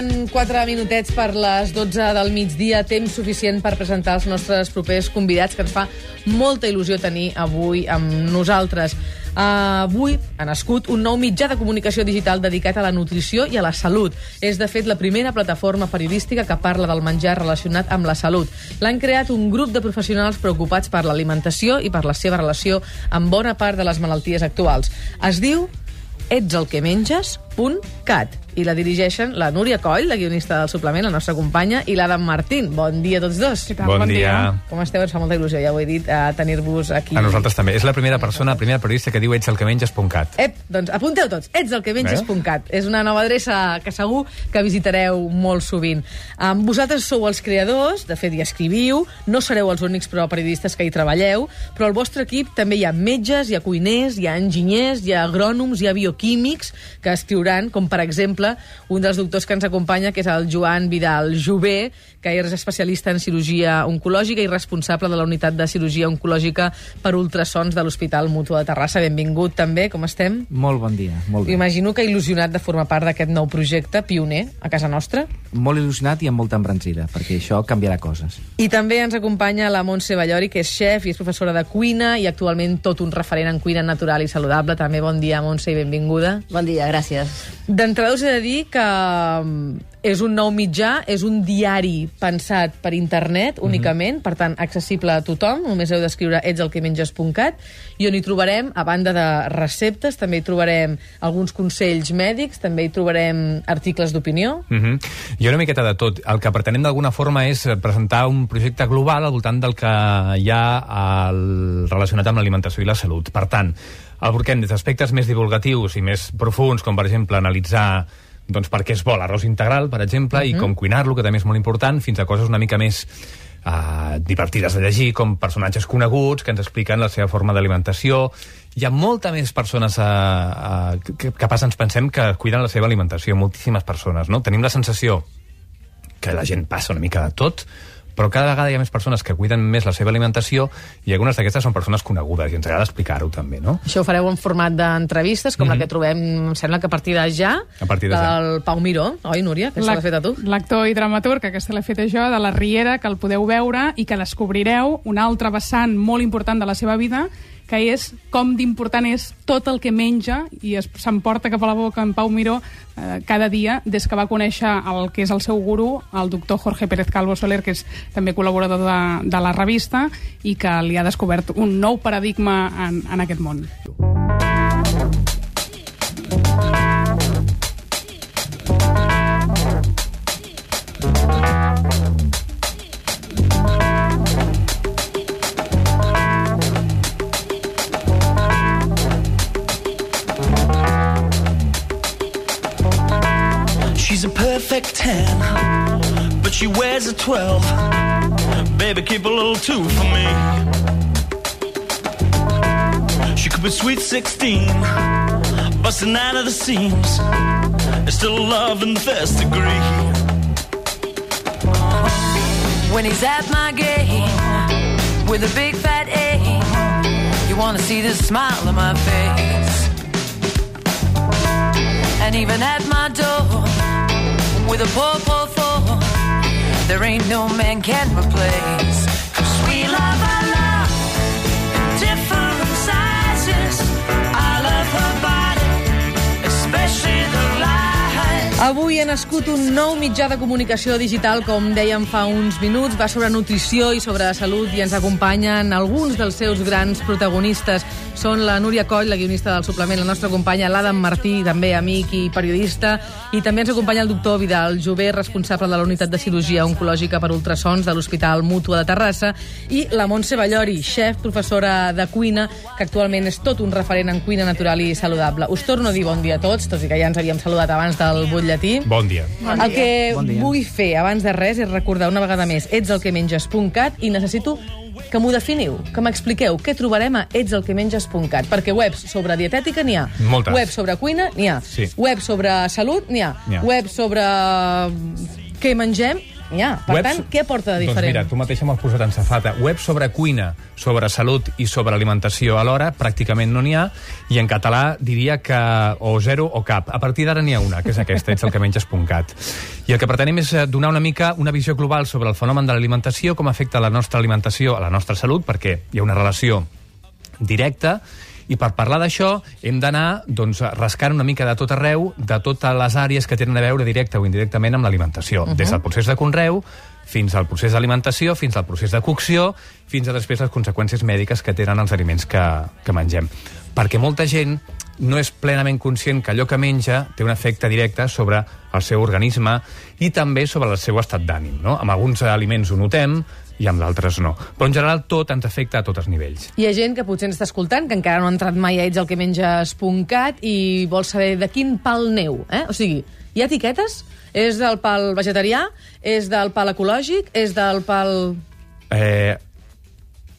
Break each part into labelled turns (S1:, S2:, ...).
S1: Falten 4 minutets per les 12 del migdia, temps suficient per presentar els nostres propers convidats, que ens fa molta il·lusió tenir avui amb nosaltres. Uh, avui ha nascut un nou mitjà de comunicació digital dedicat a la nutrició i a la salut. És, de fet, la primera plataforma periodística que parla del menjar relacionat amb la salut. L'han creat un grup de professionals preocupats per l'alimentació i per la seva relació amb bona part de les malalties actuals. Es diu etselquemenges.cat i la dirigeixen la Núria Coll, la guionista del suplement, la nostra companya, i l'Adam Martín. Bon dia a tots dos.
S2: Bon,
S3: Bon
S2: dia.
S3: dia.
S1: Com esteu? Ens fa molta il·lusió, ja ho he dit, a tenir-vos aquí.
S2: A nosaltres també. És la primera persona, la primera periodista que diu ets el que menges.cat.
S1: Ep, doncs apunteu tots, etselquemenges.cat. És una nova adreça que segur que visitareu molt sovint. Um, vosaltres sou els creadors, de fet hi escriviu, no sereu els únics però periodistes que hi treballeu, però al vostre equip també hi ha metges, hi ha cuiners, hi ha enginyers, hi ha agrònoms, hi ha bioquímics que escriuran, com per exemple un dels doctors que ens acompanya, que és el Joan Vidal Jové, que és especialista en cirurgia oncològica i responsable de la unitat de cirurgia oncològica per ultrasons de l'Hospital Mutu de Terrassa. Benvingut també, com estem?
S4: Molt bon dia, molt bé.
S1: Imagino que il·lusionat de formar part d'aquest nou projecte pioner a casa nostra.
S4: Molt il·lusionat i amb molta embranzida, perquè això canviarà coses.
S1: I també ens acompanya la Montse Ballori, que és xef i és professora de cuina i actualment tot un referent en cuina natural i saludable. També bon dia, Montse, i benvinguda.
S5: Bon dia, gràcies.
S1: D'entrada us he de dir que és un nou mitjà, és un diari pensat per internet únicament, per tant, accessible a tothom, només heu d'escriure etselquemenges.cat, i on hi trobarem, a banda de receptes, també hi trobarem alguns consells mèdics, també hi trobarem articles d'opinió,
S2: Mm -hmm. Ha una miqueta de tot. El que pretenem d'alguna forma és presentar un projecte global al voltant del que hi ha al... relacionat amb l'alimentació i la salut. Per tant, el porquem des d'aspectes més divulgatius i més profuns, com per exemple analitzar doncs, per què és bo l'arròs integral, per exemple, uh -huh. i com cuinar-lo, que també és molt important, fins a coses una mica més uh, divertides de llegir, com personatges coneguts que ens expliquen la seva forma d'alimentació. Hi ha molta més persones uh, uh, que, que pas ens pensem que cuiden la seva alimentació, moltíssimes persones, no? Tenim la sensació que la gent passa una mica de tot, però cada vegada hi ha més persones que cuiden més la seva alimentació i algunes d'aquestes són persones conegudes i ens agrada explicar-ho també, no?
S1: Això ho fareu en format d'entrevistes, com mm -hmm. la que trobem, em sembla que a partir de ja,
S2: A partir de ja.
S1: del Pau Miró, oi, Núria? Que se l'ha fet a tu?
S3: L'actor i dramaturg, que aquesta l'he fet jo, de la Riera, que el podeu veure i que descobrireu un altre vessant molt important de la seva vida, que és com d'important és tot el que menja i s'emporta cap a la boca en Pau Miró eh, cada dia des que va conèixer el que és el seu gurú, el doctor Jorge Pérez Calvo Soler, que és també col·laborador de, de la revista i que li ha descobert un nou paradigma en, en aquest món.
S6: 10, but she wears a 12. Baby, keep a little two for me. She could be sweet 16, busting out of the seams. There's still love in the first degree.
S5: When he's at my game with a big fat A, you want to see the smile on my face. And even at my door with a poor, poor four, there ain't no man can replace. 'Cause we love our love different sizes. I love her body, especially the lies.
S1: Avui ha nascut un nou mitjà de comunicació digital, com dèiem fa uns minuts, va sobre nutrició i sobre salut i ens acompanyen alguns dels seus grans protagonistes. Són la Núria Coll, la guionista del suplement, la nostra companya, l'Adam Martí, també amic i periodista, i també ens acompanya el doctor Vidal Jové, responsable de la unitat de cirurgia oncològica per ultrasons de l'Hospital Mútua de Terrassa, i la Montse Ballori, xef, professora de cuina, que actualment és tot un referent en cuina natural i saludable. Us torno a dir bon dia a tots, tot i que ja ens havíem saludat abans del butlletí.
S2: Bon dia.
S1: Bon el que
S4: Bon dia.
S1: vull fer abans de res és recordar una vegada més etselquemenges.cat i necessito que m'ho definiu, que m'expliqueu què trobarem a etselquemenges.cat, perquè webs sobre dietètica n'hi ha,
S2: Moltes.
S1: webs sobre cuina n'hi ha,
S2: Sí.
S1: webs sobre salut n'hi ha,
S2: ha.
S1: webs sobre mm, què mengem Ja, per
S2: Webs-
S1: tant, què aporta de diferent?
S2: Doncs mira, tu mateixa m'has posat en safata. Web sobre cuina, sobre salut i sobre alimentació alhora, pràcticament no n'hi ha, i en català diria que o zero o cap. A partir d'ara n'hi ha una, que és aquesta, ets el que menges.cat. I el que pretenem és eh, donar una mica una visió global sobre el fenomen de l'alimentació, com afecta la nostra alimentació a la nostra salut, perquè hi ha una relació directa, i per parlar d'això hem d'anar doncs, rascant una mica de tot arreu, de totes les àrees que tenen a veure directe o indirectament amb l'alimentació. Uh -huh. Des del procés de conreu, fins al procés d'alimentació, fins al procés de cocció, fins a després les conseqüències mèdiques que tenen els aliments que, que mengem. Perquè molta gent no és plenament conscient que allò que menja té un efecte directe sobre el seu organisme i també sobre el seu estat d'ànim. No? Amb alguns aliments ho notem i amb d'altres no. Però en general tot ens afecta a tots els nivells.
S1: Hi ha gent que potser ens està escoltant, que encara no ha entrat mai a ets el que menges.cat i vol saber de quin pal neu. Eh? O sigui, hi ha etiquetes? És del pal vegetarià? És del pal ecològic? És del pal...
S2: Eh,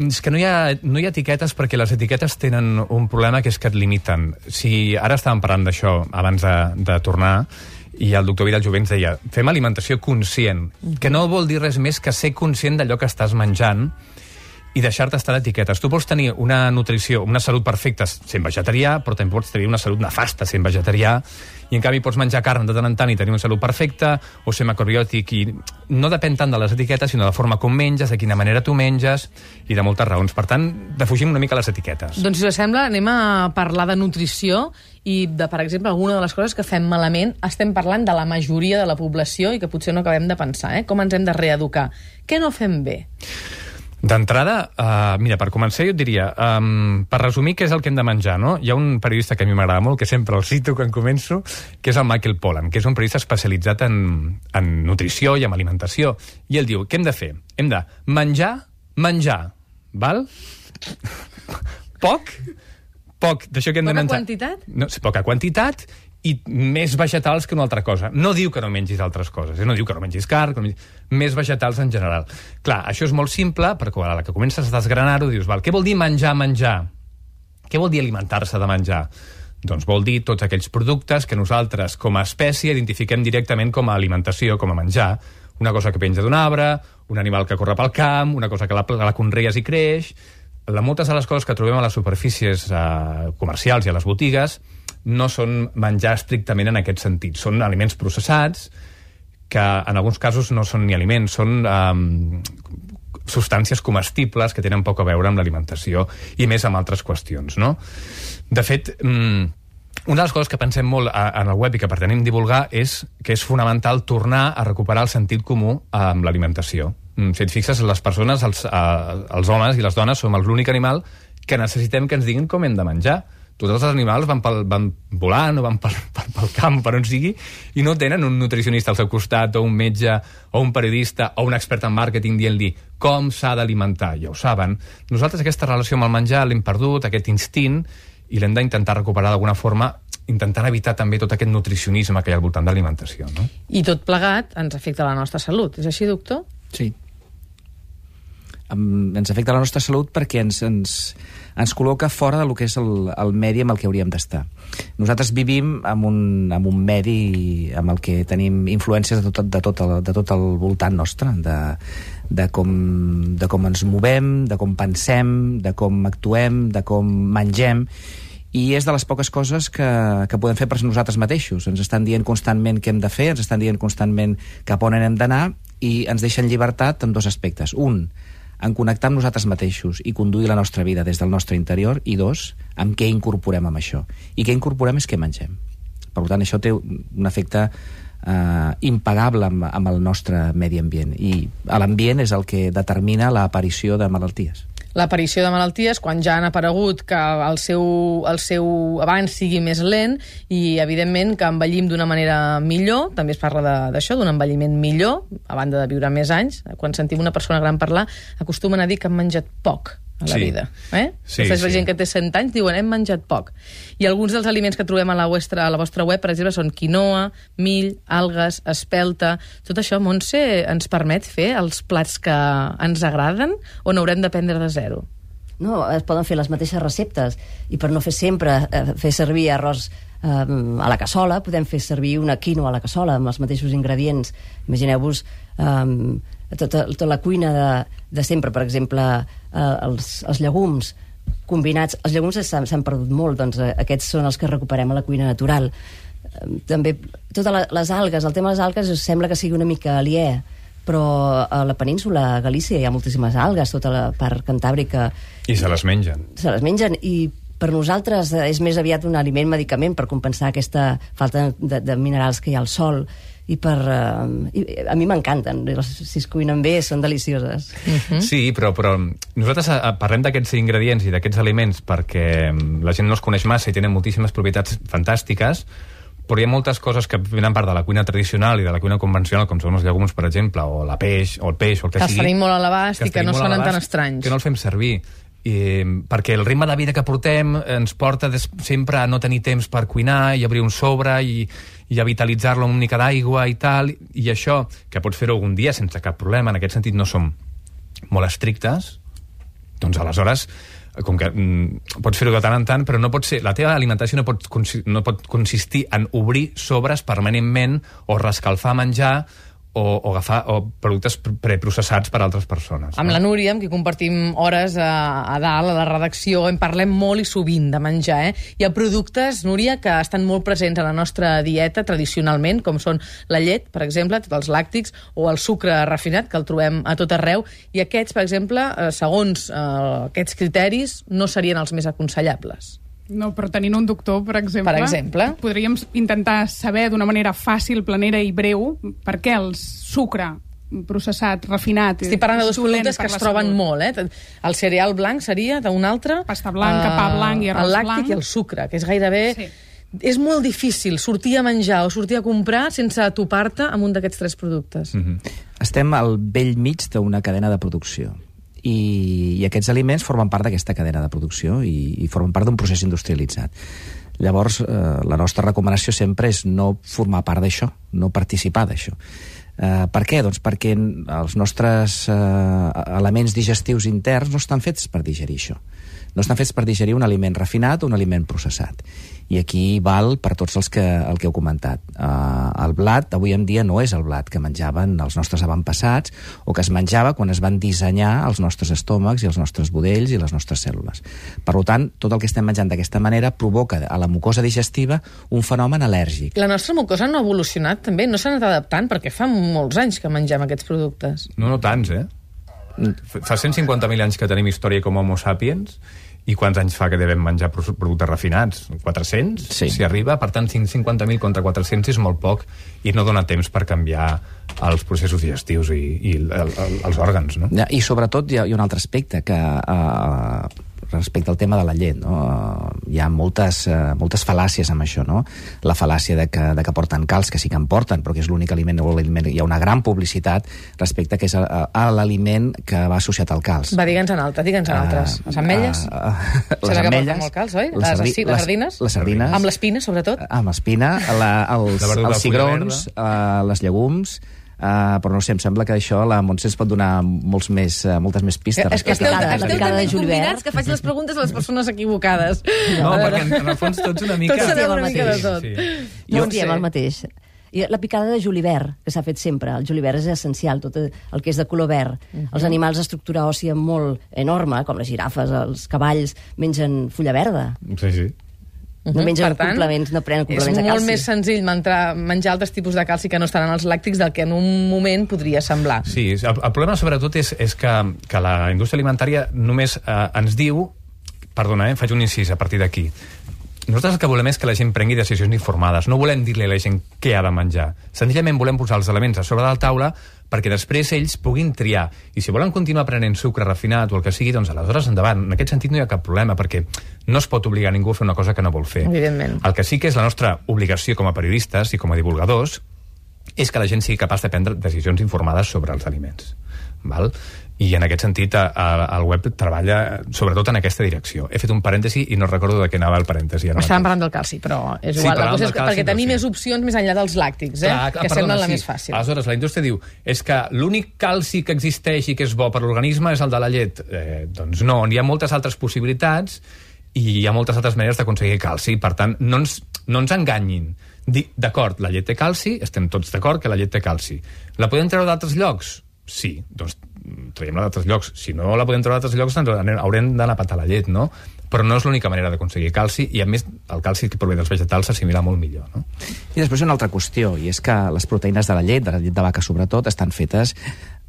S2: és que no hi, ha, no hi ha etiquetes perquè les etiquetes tenen un problema que és que et limiten. Si ara estàvem parlant d'això abans de, de tornar i el doctor Vidal Jovent deia fem alimentació conscient, que no vol dir res més que ser conscient d'allò que estàs menjant i deixar-te estar d'etiquetes. Tu pots tenir una nutrició, una salut perfecta sent vegetarià, però també pots tenir una salut nefasta sent vegetarià, i en canvi pots menjar carn de tant en tant i tenir una salut perfecta, o ser macrobiòtic, i no depèn tant de les etiquetes, sinó de la forma com menges, de quina manera tu menges, i de moltes raons. Per tant, defugim una mica les etiquetes.
S1: Doncs, si us sembla, anem a parlar de nutrició i de, per exemple, alguna de les coses que fem malament. Estem parlant de la majoria de la població i que potser no acabem de pensar, eh? Com ens hem de reeducar. Què no fem bé?
S2: D'entrada, uh, mira, per començar jo et diria, um, per resumir què és el que hem de menjar, no? Hi ha un periodista que a mi m'agrada molt, que sempre el cito quan començo, que és el Michael Pollan, que és un periodista especialitzat en, en nutrició i en alimentació. I ell diu, què hem de fer? Hem de menjar, menjar, val? Poc, poc d'això que hem de
S1: Poca
S2: menjar.
S1: quantitat?
S2: No, sí, poca quantitat i més vegetals que una altra cosa. No diu que no mengis altres coses, eh? no diu que no mengis carn, que no mengis... més vegetals en general. Clar, això és molt simple, perquè a la que comences a desgranar-ho dius, val, què vol dir menjar, menjar? Què vol dir alimentar-se de menjar? Doncs vol dir tots aquells productes que nosaltres, com a espècie, identifiquem directament com a alimentació, com a menjar. Una cosa que penja d'un arbre, un animal que corre pel camp, una cosa que la, la conrees i creix... La, moltes de les coses que trobem a les superfícies eh, comercials i a les botigues no són menjar estrictament en aquest sentit. Són aliments processats que en alguns casos no són ni aliments, són um, substàncies comestibles que tenen poc a veure amb l'alimentació i més amb altres qüestions, no? De fet, um, una de les coses que pensem molt a, en el web i que pretenem divulgar és que és fonamental tornar a recuperar el sentit comú amb l'alimentació. Mm, Si et fixes, les persones, els, eh, els homes i les dones, som l'únic animal que necessitem que ens diguin com hem de menjar. Tots els animals van, pel, van volant o van pel, pel, pel camp, per on sigui, i no tenen un nutricionista al seu costat, o un metge, o un periodista, o un expert en màrqueting dient-li com s'ha d'alimentar. Ja ho saben. Nosaltres aquesta relació amb el menjar l'hem perdut, aquest instint, i l'hem d'intentar recuperar d'alguna forma intentant evitar també tot aquest nutricionisme que hi ha al voltant de l'alimentació. No?
S1: I tot plegat ens afecta la nostra salut. És així, doctor?
S4: Sí. Ens afecta la nostra salut perquè ens, ens, ens col·loca fora del que és el, el medi amb el que hauríem d'estar. Nosaltres vivim en un, en un medi amb el que tenim influències de tot, de tot, el, de tot el voltant nostre, de, de, com, de com ens movem, de com pensem, de com actuem, de com mengem, i és de les poques coses que, que podem fer per nosaltres mateixos. Ens estan dient constantment què hem de fer, ens estan dient constantment cap on hem d'anar i ens deixen llibertat en dos aspectes. Un, en connectar amb nosaltres mateixos i conduir la nostra vida des del nostre interior, i dos, amb què incorporem amb això. I què incorporem és què mengem. Per tant, això té un efecte eh, impagable amb, amb el nostre medi ambient, i l'ambient és el que determina l'aparició de malalties
S1: l'aparició de malalties quan ja han aparegut que el seu, el seu abans sigui més lent i, evidentment, que envellim d'una manera millor. També es parla d'això, d'un envelliment millor, a banda de viure més anys. Quan sentim una persona gran parlar, acostumen a dir que han menjat poc a la
S2: Sí.
S1: vida. Eh?
S2: Sí,
S1: Després la
S2: sí.
S1: gent que té 100 anys diuen hem menjat poc. I alguns dels aliments que trobem a la, vostra, a la vostra web, per exemple, són quinoa, mill, algues, espelta... Tot això, Montse, ens permet fer els plats que ens agraden o n'haurem d'aprendre de zero?
S7: No, es poden fer les mateixes receptes i per no fer sempre eh, fer servir arròs a la cassola, podem fer servir una quinoa a la cassola amb els mateixos ingredients. Imagineu-vos um, tota, tota la cuina de, de sempre, per exemple, uh, els, els llegums combinats. Els llegums s'han perdut molt, doncs eh, aquests són els que recuperem a la cuina natural. Eh, També totes la- les algues, el tema de les algues sembla que sigui una mica aliè, però a la península, a Galícia, hi ha moltíssimes algues, tota la part cantàbrica
S2: I se les mengen.
S7: se les mengen i per nosaltres eh, és més aviat un aliment medicament per compensar aquesta falta de, de minerals que hi ha al sol i per... Eh, i a mi m'encanten, si es cuinen bé són delicioses.
S2: Mm? Sí, però, però nosaltres eh, parlem d'aquests ingredients i d'aquests aliments perquè mm, la gent no els coneix massa i tenen moltíssimes propietats fantàstiques, però hi ha moltes coses que venen part de la cuina tradicional i de la cuina convencional, com són els llegums, per exemple, o la peix, o el peix, o el que,
S1: Que els
S2: sigui.
S1: tenim molt a l'abast i
S2: els
S1: que no sonen tan estranys.
S2: Que no els fem servir. I, perquè el ritme de vida que portem ens porta des, sempre a no tenir temps per cuinar i obrir un sobre i, i a vitalitzar-lo amb una mica d'aigua i tal, i això, que pots fer-ho algun dia sense cap problema, en aquest sentit no som molt estrictes, doncs aleshores com que mm, pots fer-ho de tant en tant, però no pot ser, la teva alimentació no pot, no pot consistir en obrir sobres permanentment o rescalfar menjar o, o agafar o productes pre- preprocessats per altres persones.
S1: Amb la Núria, amb qui compartim hores a, a dalt, a la redacció, en parlem molt i sovint de menjar. Eh? Hi ha productes, Núria, que estan molt presents a la nostra dieta tradicionalment, com són la llet, per exemple, tots els làctics, o el sucre refinat, que el trobem a tot arreu, i aquests, per exemple, eh, segons eh, aquests criteris, no serien els més aconsellables.
S3: No, però tenint un doctor, per exemple...
S1: Per exemple?
S3: Podríem intentar saber d'una manera fàcil, planera i breu per què el sucre processat, refinat...
S1: Estic parlant de dos productes que es troben
S3: salut.
S1: molt, eh? El cereal blanc seria d'un altre...
S3: Pasta blanca, pa blanc i arròs
S1: El làctic
S3: blanc.
S1: i el sucre, que és gairebé...
S3: Sí.
S1: És molt difícil sortir a menjar o sortir a comprar sense topar-te amb un d'aquests tres productes. Mm -hmm.
S4: Estem al vell mig d'una cadena de producció i, i aquests aliments formen part d'aquesta cadena de producció i, i formen part d'un procés industrialitzat. Llavors, eh, la nostra recomanació sempre és no formar part d'això, no participar d'això. Eh, per què? Doncs perquè els nostres eh, elements digestius interns no estan fets per digerir això. No estan fets per digerir un aliment refinat o un aliment processat. I aquí val per tots els que, el que heu comentat. Uh, el blat, avui en dia, no és el blat que menjaven els nostres avantpassats o que es menjava quan es van dissenyar els nostres estómacs i els nostres budells i les nostres cèl·lules. Per tant, tot el que estem menjant d'aquesta manera provoca a la mucosa digestiva un fenomen al·lèrgic.
S1: La nostra mucosa no ha evolucionat també, no s'ha anat adaptant, perquè fa molts anys que mengem aquests productes.
S2: No, no tants, eh? Fa 150.000 anys que tenim història com Homo sapiens i quants anys fa que devem menjar pro- productes refinats? 400?
S4: Sí.
S2: Si arriba, per tant, 50.000 contra 400 és molt poc i no dona temps per canviar els processos digestius i, i el, el, els òrgans, no?
S4: I sobretot hi ha, hi ha un altre aspecte que uh, respecte al tema de la llet, no? Uh, hi ha moltes, uh, moltes fal·làcies amb això, no? La fal·làcia de que, de que porten calç, que sí que en porten, però que és l'únic aliment, o l'aliment, hi ha una gran publicitat respecte que és a, a, a l'aliment que va associat al calç.
S1: Va, digue'ns en altre, digue'ns en altres. Les ametlles?
S4: Uh, uh,
S1: Serà que porten molt calç, oi? Les,
S4: sardi-
S1: les, les sardines?
S4: Les sardines.
S1: Amb l'espina, sobretot?
S4: Amb espina, la, els, els cigrons, uh, les llegums, uh, però no sé, em sembla que això la Montse ens pot donar molts més, uh, moltes més pistes.
S1: És que esteu,
S7: la
S1: esteu també convidats que faig les preguntes a les persones equivocades.
S2: No, perquè en, en el fons tots una mica...
S1: Tots sabem una mica de tot.
S2: Sí.
S7: Jo
S1: Montse.
S7: diem el mateix. I la picada de julivert, que s'ha fet sempre. El julivert és essencial, tot el que és de color verd. Els animals d'estructura òssia molt enorme, com les girafes, els cavalls, mengen fulla verda.
S2: Sí, sí.
S7: No mengen
S1: Per tant,
S7: complements, no prenen complements
S1: és
S7: de calci.
S1: molt més senzill menjar, menjar altres tipus de calci que no estan en els làctics del que en un moment podria semblar.
S2: Sí, el, el problema sobretot és, és que, que la indústria alimentària només eh, ens diu, perdona, eh, faig un incís a partir d'aquí, nosaltres el que volem és que la gent prengui decisions informades. No volem dir-li a la gent què ha de menjar. Senzillament volem posar els elements a sobre de la taula perquè després ells puguin triar. I si volen continuar prenent sucre refinat o el que sigui, doncs aleshores endavant. En aquest sentit no hi ha cap problema, perquè no es pot obligar ningú a fer una cosa que no vol fer.
S1: Evidentment.
S2: El que sí que és la nostra obligació com a periodistes i com a divulgadors és que la gent sigui capaç de prendre decisions informades sobre els aliments. Val? I en aquest sentit a, a, el web treballa sobretot en aquesta direcció. He fet un parèntesi i no recordo de què anava el parèntesi. Ara
S1: Estàvem parlant del calci, però és
S2: Sí,
S1: igual. la
S2: parlàvem
S1: cosa és
S2: calci,
S1: perquè tenim
S2: sí.
S1: més opcions més enllà dels làctics, eh?
S2: Clar,
S1: que
S2: perdona,
S1: semblen la
S2: sí.
S1: més fàcil.
S2: Aleshores, la indústria diu és que l'únic calci que existeix i que és bo per l'organisme és el de la llet. Eh, doncs no, hi ha moltes altres possibilitats i hi ha moltes altres maneres d'aconseguir calci. Per tant, no ens, no ens enganyin. D'acord, la llet té calci, estem tots d'acord que la llet té calci. La podem treure d'altres llocs? Sí, doncs traiem-la d'altres llocs. Si no la podem treure d'altres llocs, doncs anem- haurem d'anar a patar la llet, no? Però no és l'única manera d'aconseguir calci, i a més el calci que prové dels vegetals s'assimila molt millor, no?
S4: I després una altra qüestió, i és que les proteïnes de la llet, de la llet de vaca sobretot, estan fetes,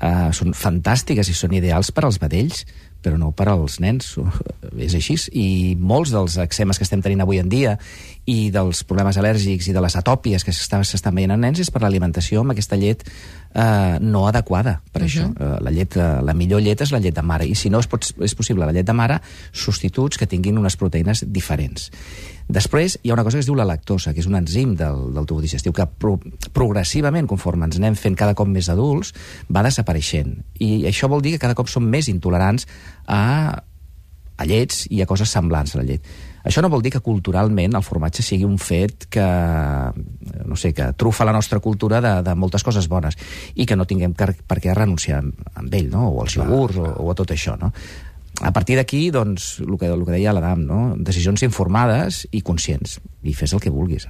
S4: eh, són fantàstiques i són ideals per als vedells, però no per als nens. És així. I molts dels eczemes que estem tenint avui en dia i dels problemes al·lèrgics i de les atòpies que s'estan veient en nens és per l'alimentació amb aquesta llet eh, no adequada per uh -huh. això. Eh, la, llet, eh, la millor llet és la llet de mare, i si no és, pot, és possible la llet de mare, substituts que tinguin unes proteïnes diferents. Després hi ha una cosa que es diu la lactosa, que és un enzim del, del tubo digestiu que pro, progressivament, conforme ens anem fent cada cop més adults, va desapareixent. I això vol dir que cada cop som més intolerants a, a llets i a coses semblants a la llet. Això no vol dir que culturalment el formatge sigui un fet que, no sé, que trufa la nostra cultura de, de moltes coses bones i que no tinguem per, per què renunciar amb, ell, no? o als iogurts, o, o a tot això. No? A partir d'aquí, doncs, el que, el que deia l'Adam, no? decisions informades i conscients, i fes el que vulguis.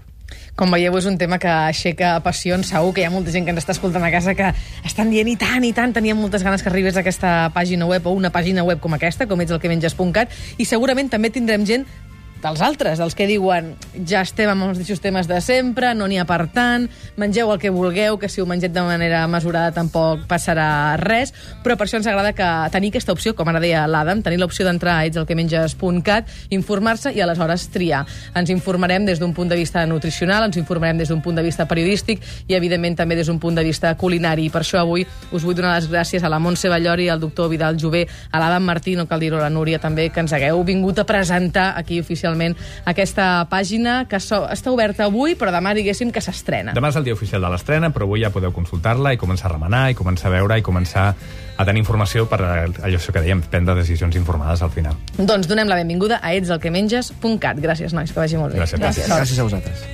S1: Com veieu, és un tema que aixeca passions. Segur que hi ha molta gent que ens està escoltant a casa que estan dient i tant, i tant, teníem moltes ganes que arribés a aquesta pàgina web o una pàgina web com aquesta, com ets el que menges.cat, i segurament també tindrem gent dels altres, dels que diuen ja estem amb els mateixos temes de sempre, no n'hi ha per tant, mengeu el que vulgueu, que si ho mengeu de manera mesurada tampoc passarà res, però per això ens agrada que tenir aquesta opció, com ara deia l'Adam, tenir l'opció d'entrar a etselquemenges.cat, informar-se i aleshores triar. Ens informarem des d'un punt de vista nutricional, ens informarem des d'un punt de vista periodístic i, evidentment, també des d'un punt de vista culinari. I per això avui us vull donar les gràcies a la Montse Ballori, al doctor Vidal Jové, a l'Adam Martí, no cal dir-ho, la Núria també, que ens hagueu vingut a presentar aquí oficialment aquesta pàgina que so està oberta avui, però demà diguéssim que s'estrena.
S2: Demà és el dia oficial de l'estrena, però avui ja podeu consultar-la i començar a remenar, i començar a veure, i començar a tenir informació per a allò que dèiem, prendre decisions informades al final.
S1: Doncs donem la benvinguda a etselquemenges.cat. Gràcies, nois, que vagi molt bé.
S2: Gràcies.
S1: Gràcies.
S4: Gràcies a vosaltres.